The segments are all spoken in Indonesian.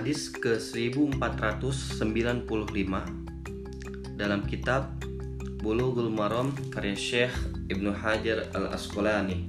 Hadis ke 1495 dalam kitab Bulughul Maram karya Syekh Ibnu Hajar Al-Asqalani.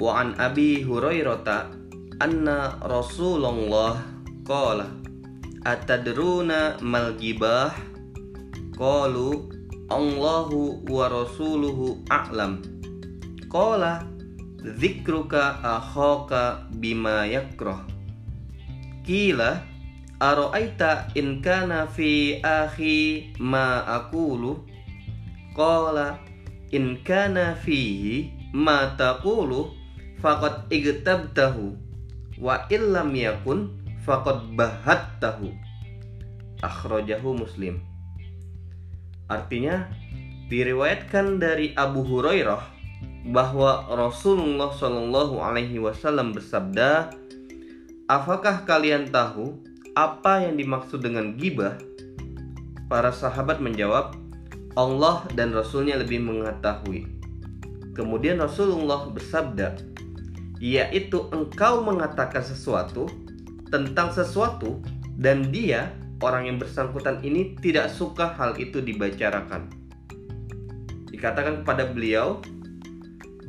Wa an Abi Hurairah anna Rasulullah qala atadruna mal gibah qalu Allahu wa rasuluhu a'lam. Qala dzikruka akhaka bima yakrah Kila Aro'aita in kana fi akhi ma aqulu? Qala in kana fihi ma taqulu faqad igtabtahu wa illam yakun faqad bahattahu. Akhrajahu muslim. Artinya diriwayatkan dari Abu Hurairah bahwa Rasulullah Shallallahu alaihi wasallam bersabda Apakah kalian tahu apa yang dimaksud dengan gibah? Para sahabat menjawab, Allah dan Rasulnya lebih mengetahui. Kemudian Rasulullah bersabda, yaitu engkau mengatakan sesuatu tentang sesuatu dan dia orang yang bersangkutan ini tidak suka hal itu dibicarakan. Dikatakan kepada beliau,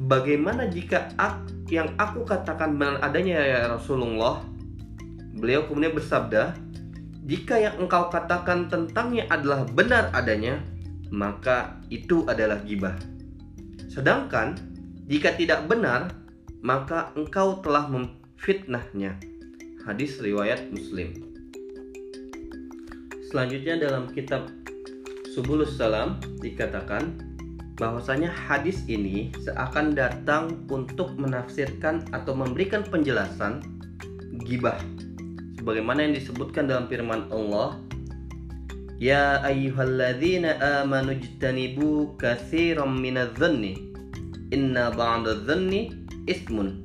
bagaimana jika yang aku katakan benar adanya ya Rasulullah Beliau kemudian bersabda, "Jika yang engkau katakan tentangnya adalah benar adanya, maka itu adalah gibah. Sedangkan jika tidak benar, maka engkau telah memfitnahnya." Hadis riwayat Muslim. Selanjutnya dalam kitab Subulus Salam dikatakan bahwasanya hadis ini seakan datang untuk menafsirkan atau memberikan penjelasan gibah sebagaimana yang disebutkan dalam firman Allah Ya ayyuhalladzina amanu jtanibu katsiran minadh-dhanni inna ba'dadh-dhanni ismun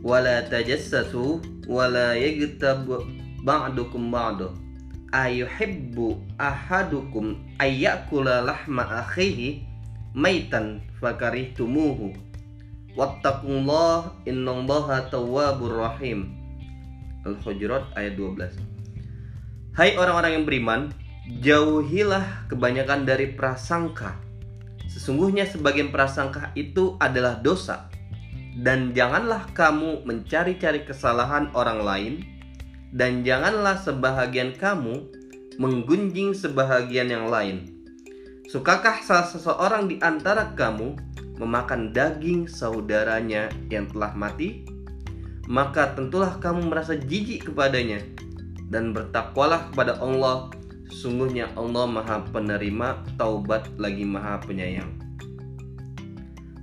wala tajassasu wala yaghtab ba'dukum ba'da ayuhibbu ahadukum ayyakula lahma akhihi maitan fakarihtumuhu wattaqullaha innallaha tawwabur rahim Al-Hujurat ayat 12. Hai orang-orang yang beriman, jauhilah kebanyakan dari prasangka. Sesungguhnya sebagian prasangka itu adalah dosa. Dan janganlah kamu mencari-cari kesalahan orang lain dan janganlah sebahagian kamu menggunjing sebahagian yang lain. Sukakah salah seseorang di antara kamu memakan daging saudaranya yang telah mati? Maka tentulah kamu merasa jijik kepadanya dan bertakwalah kepada Allah. Sungguhnya Allah maha penerima taubat lagi maha penyayang.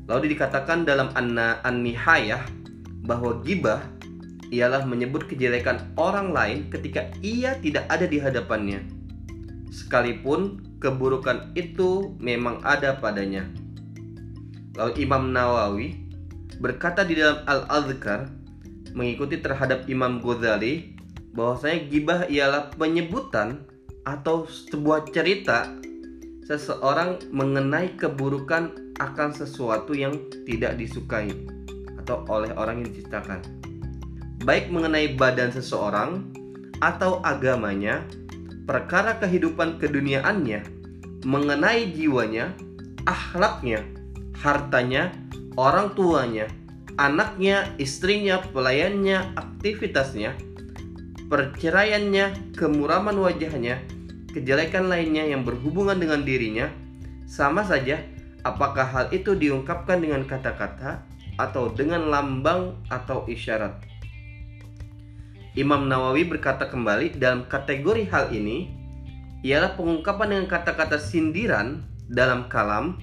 Lalu dikatakan dalam An-Nihayah bahwa gibah ialah menyebut kejelekan orang lain ketika ia tidak ada di hadapannya. Sekalipun keburukan itu memang ada padanya. Lalu Imam Nawawi berkata di dalam Al-Adhkar mengikuti terhadap Imam Ghazali bahwasanya gibah ialah penyebutan atau sebuah cerita seseorang mengenai keburukan akan sesuatu yang tidak disukai atau oleh orang yang diciptakan. Baik mengenai badan seseorang atau agamanya perkara kehidupan keduniaannya mengenai jiwanya akhlaknya hartanya orang tuanya anaknya, istrinya, pelayannya, aktivitasnya, perceraiannya, kemuraman wajahnya, kejelekan lainnya yang berhubungan dengan dirinya, sama saja apakah hal itu diungkapkan dengan kata-kata atau dengan lambang atau isyarat. Imam Nawawi berkata kembali dalam kategori hal ini ialah pengungkapan dengan kata-kata sindiran dalam kalam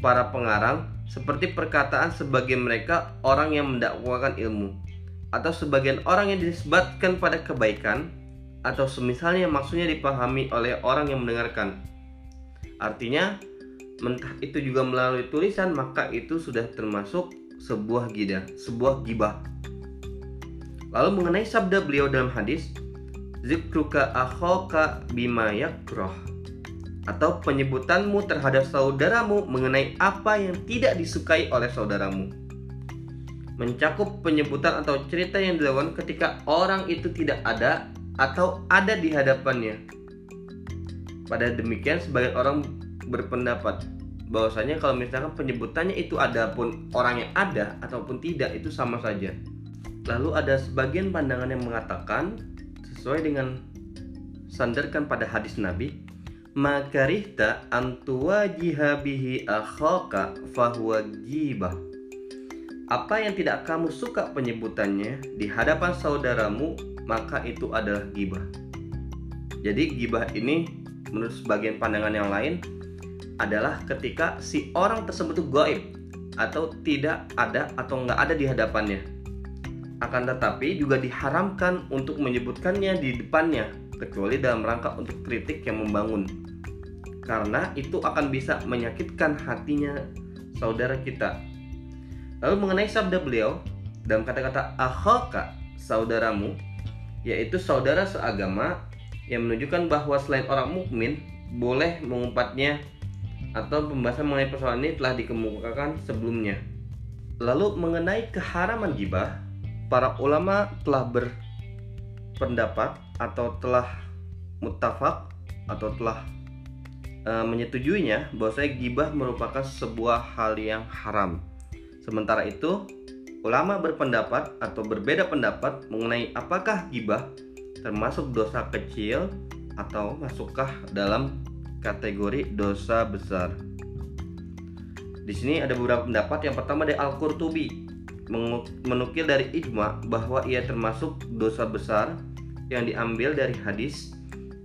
para pengarang seperti perkataan sebagian mereka orang yang mendakwakan ilmu atau sebagian orang yang disebutkan pada kebaikan atau semisalnya maksudnya dipahami oleh orang yang mendengarkan. Artinya, mentah itu juga melalui tulisan maka itu sudah termasuk sebuah gida, sebuah gibah. Lalu mengenai sabda beliau dalam hadis, zikruka akhoka bima yakroh atau penyebutanmu terhadap saudaramu mengenai apa yang tidak disukai oleh saudaramu. mencakup penyebutan atau cerita yang dilakukan ketika orang itu tidak ada atau ada di hadapannya. Pada demikian sebagian orang berpendapat bahwasanya kalau misalkan penyebutannya itu ada pun orang yang ada ataupun tidak itu sama saja. Lalu ada sebagian pandangan yang mengatakan sesuai dengan sandarkan pada hadis Nabi, makarihta antua jihabihi akhaka fahuwa gibah. Apa yang tidak kamu suka penyebutannya di hadapan saudaramu, maka itu adalah gibah. Jadi gibah ini menurut sebagian pandangan yang lain adalah ketika si orang tersebut itu gaib atau tidak ada atau nggak ada di hadapannya. Akan tetapi juga diharamkan untuk menyebutkannya di depannya kecuali dalam rangka untuk kritik yang membangun. Karena itu akan bisa menyakitkan hatinya saudara kita. Lalu mengenai sabda beliau dalam kata-kata akhaka saudaramu yaitu saudara seagama yang menunjukkan bahwa selain orang mukmin boleh mengumpatnya atau pembahasan mengenai persoalan ini telah dikemukakan sebelumnya. Lalu mengenai keharaman gibah, para ulama telah berpendapat atau telah mutafak atau telah e, menyetujuinya bahwa saya gibah merupakan sebuah hal yang haram. Sementara itu, ulama berpendapat atau berbeda pendapat mengenai apakah gibah termasuk dosa kecil atau masukkah dalam kategori dosa besar. Di sini ada beberapa pendapat. Yang pertama dari Al-Qurtubi menukil dari ijma bahwa ia termasuk dosa besar yang diambil dari hadis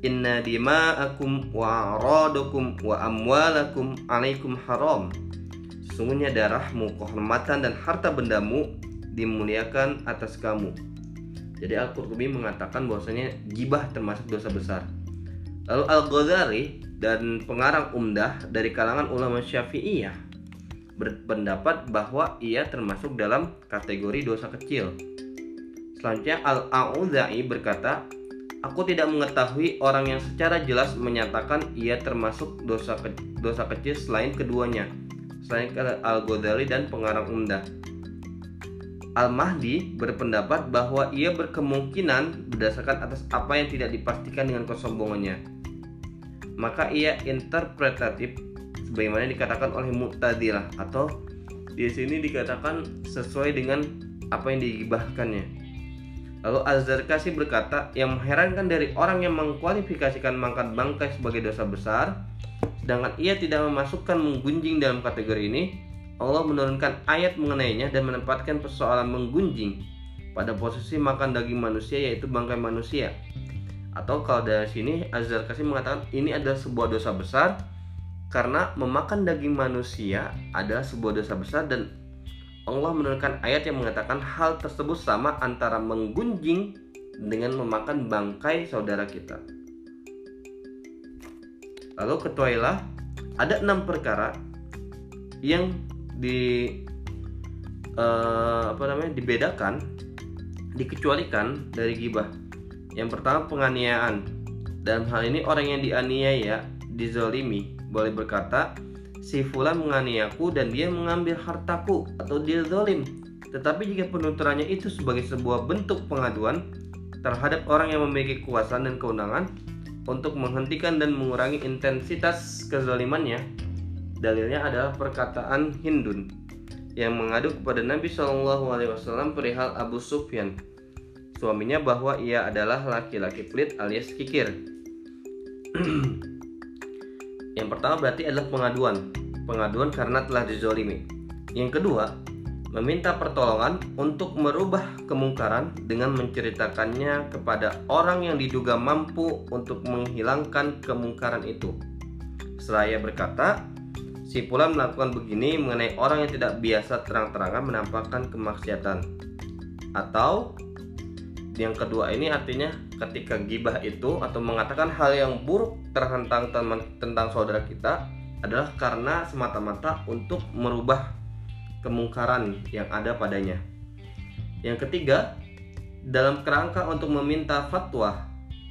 Inna dima'akum wa aradukum wa amwalakum alaikum haram. Sesungguhnya darahmu, kehormatan dan harta bendamu dimuliakan atas kamu. Jadi Al-Qurtubi mengatakan bahwasanya gibah termasuk dosa besar. Lalu Al-Ghazali dan pengarang umdah dari kalangan ulama syafi'iyah berpendapat bahwa ia termasuk dalam kategori dosa kecil. Selanjutnya Al-A'udza'i berkata, Aku tidak mengetahui orang yang secara jelas menyatakan ia termasuk dosa ke dosa kecil selain keduanya, selain Al-Ghazali dan pengarang umdah. Al-Mahdi berpendapat bahwa ia berkemungkinan berdasarkan atas apa yang tidak dipastikan dengan kesombongannya maka ia interpretatif sebagaimana dikatakan oleh Mu'tadilah atau di sini dikatakan sesuai dengan apa yang digibahkannya. Lalu Az-Zarkasi berkata, yang mengherankan dari orang yang mengkualifikasikan mangkat bangkai sebagai dosa besar, sedangkan ia tidak memasukkan menggunjing dalam kategori ini, Allah menurunkan ayat mengenainya dan menempatkan persoalan menggunjing pada posisi makan daging manusia yaitu bangkai manusia. Atau kalau dari sini Azhar Kasih mengatakan ini adalah sebuah dosa besar karena memakan daging manusia adalah sebuah dosa besar dan Allah menurunkan ayat yang mengatakan hal tersebut sama antara menggunjing dengan memakan bangkai saudara kita. Lalu ketuailah ada enam perkara yang di uh, apa namanya dibedakan dikecualikan dari gibah yang pertama penganiayaan. Dalam hal ini orang yang dianiaya, dizolimi, boleh berkata, si fulan menganiayaku dan dia mengambil hartaku atau dia zolim. Tetapi jika penuturannya itu sebagai sebuah bentuk pengaduan terhadap orang yang memiliki kuasa dan keundangan untuk menghentikan dan mengurangi intensitas kezalimannya, dalilnya adalah perkataan Hindun yang mengadu kepada Nabi Shallallahu Alaihi Wasallam perihal Abu Sufyan suaminya bahwa ia adalah laki-laki pelit alias kikir. Yang pertama berarti adalah pengaduan. Pengaduan karena telah dizolimi. Yang kedua, meminta pertolongan untuk merubah kemungkaran dengan menceritakannya kepada orang yang diduga mampu untuk menghilangkan kemungkaran itu. Seraya berkata, si pula melakukan begini mengenai orang yang tidak biasa terang-terangan menampakkan kemaksiatan. Atau yang kedua ini artinya ketika gibah itu atau mengatakan hal yang buruk terhentang teman tentang saudara kita adalah karena semata-mata untuk merubah kemungkaran yang ada padanya. Yang ketiga, dalam kerangka untuk meminta fatwa,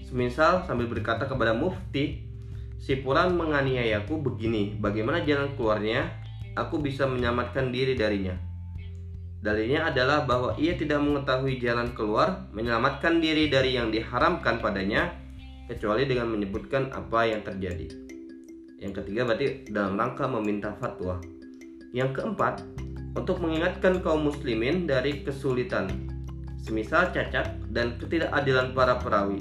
semisal sambil berkata kepada mufti, si Puran menganiayaku begini, bagaimana jalan keluarnya? Aku bisa menyelamatkan diri darinya. Dalilnya adalah bahwa ia tidak mengetahui jalan keluar menyelamatkan diri dari yang diharamkan padanya kecuali dengan menyebutkan apa yang terjadi. Yang ketiga berarti dalam rangka meminta fatwa. Yang keempat, untuk mengingatkan kaum muslimin dari kesulitan, semisal cacat dan ketidakadilan para perawi.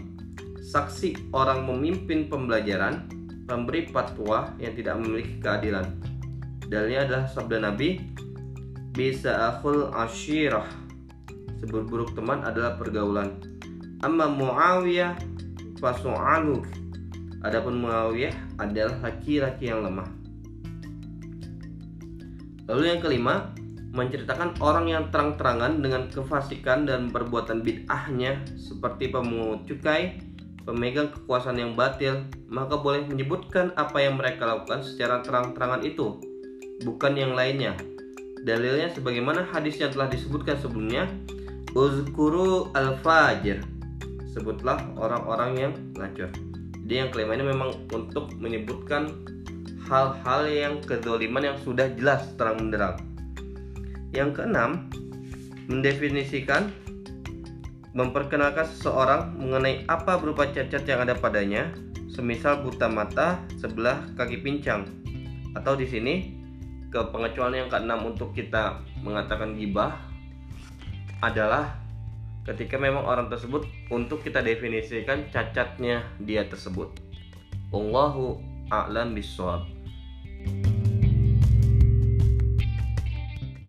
Saksi orang memimpin pembelajaran, pemberi fatwa yang tidak memiliki keadilan. Dalilnya adalah sabda Nabi, bisa akhul ashirah. Seburuk-buruk teman adalah pergaulan. Amma Muawiyah fasu'aluk adapun Muawiyah adalah laki-laki yang lemah. Lalu yang kelima menceritakan orang yang terang-terangan dengan kefasikan dan perbuatan bid'ahnya seperti pemungut cukai, pemegang kekuasaan yang batil, maka boleh menyebutkan apa yang mereka lakukan secara terang-terangan itu, bukan yang lainnya, Dalilnya sebagaimana hadis yang telah disebutkan sebelumnya, Uzkuru al-fajir. Sebutlah orang-orang yang ngacur. Jadi yang kelima ini memang untuk menyebutkan hal-hal yang kedoliman yang sudah jelas terang benderang. Yang keenam, mendefinisikan memperkenalkan seseorang mengenai apa berupa cacat yang ada padanya, semisal buta mata, sebelah kaki pincang. Atau di sini ke pengecualian yang keenam untuk kita mengatakan gibah adalah ketika memang orang tersebut untuk kita definisikan cacatnya dia tersebut. Allahu a'lam bishawab.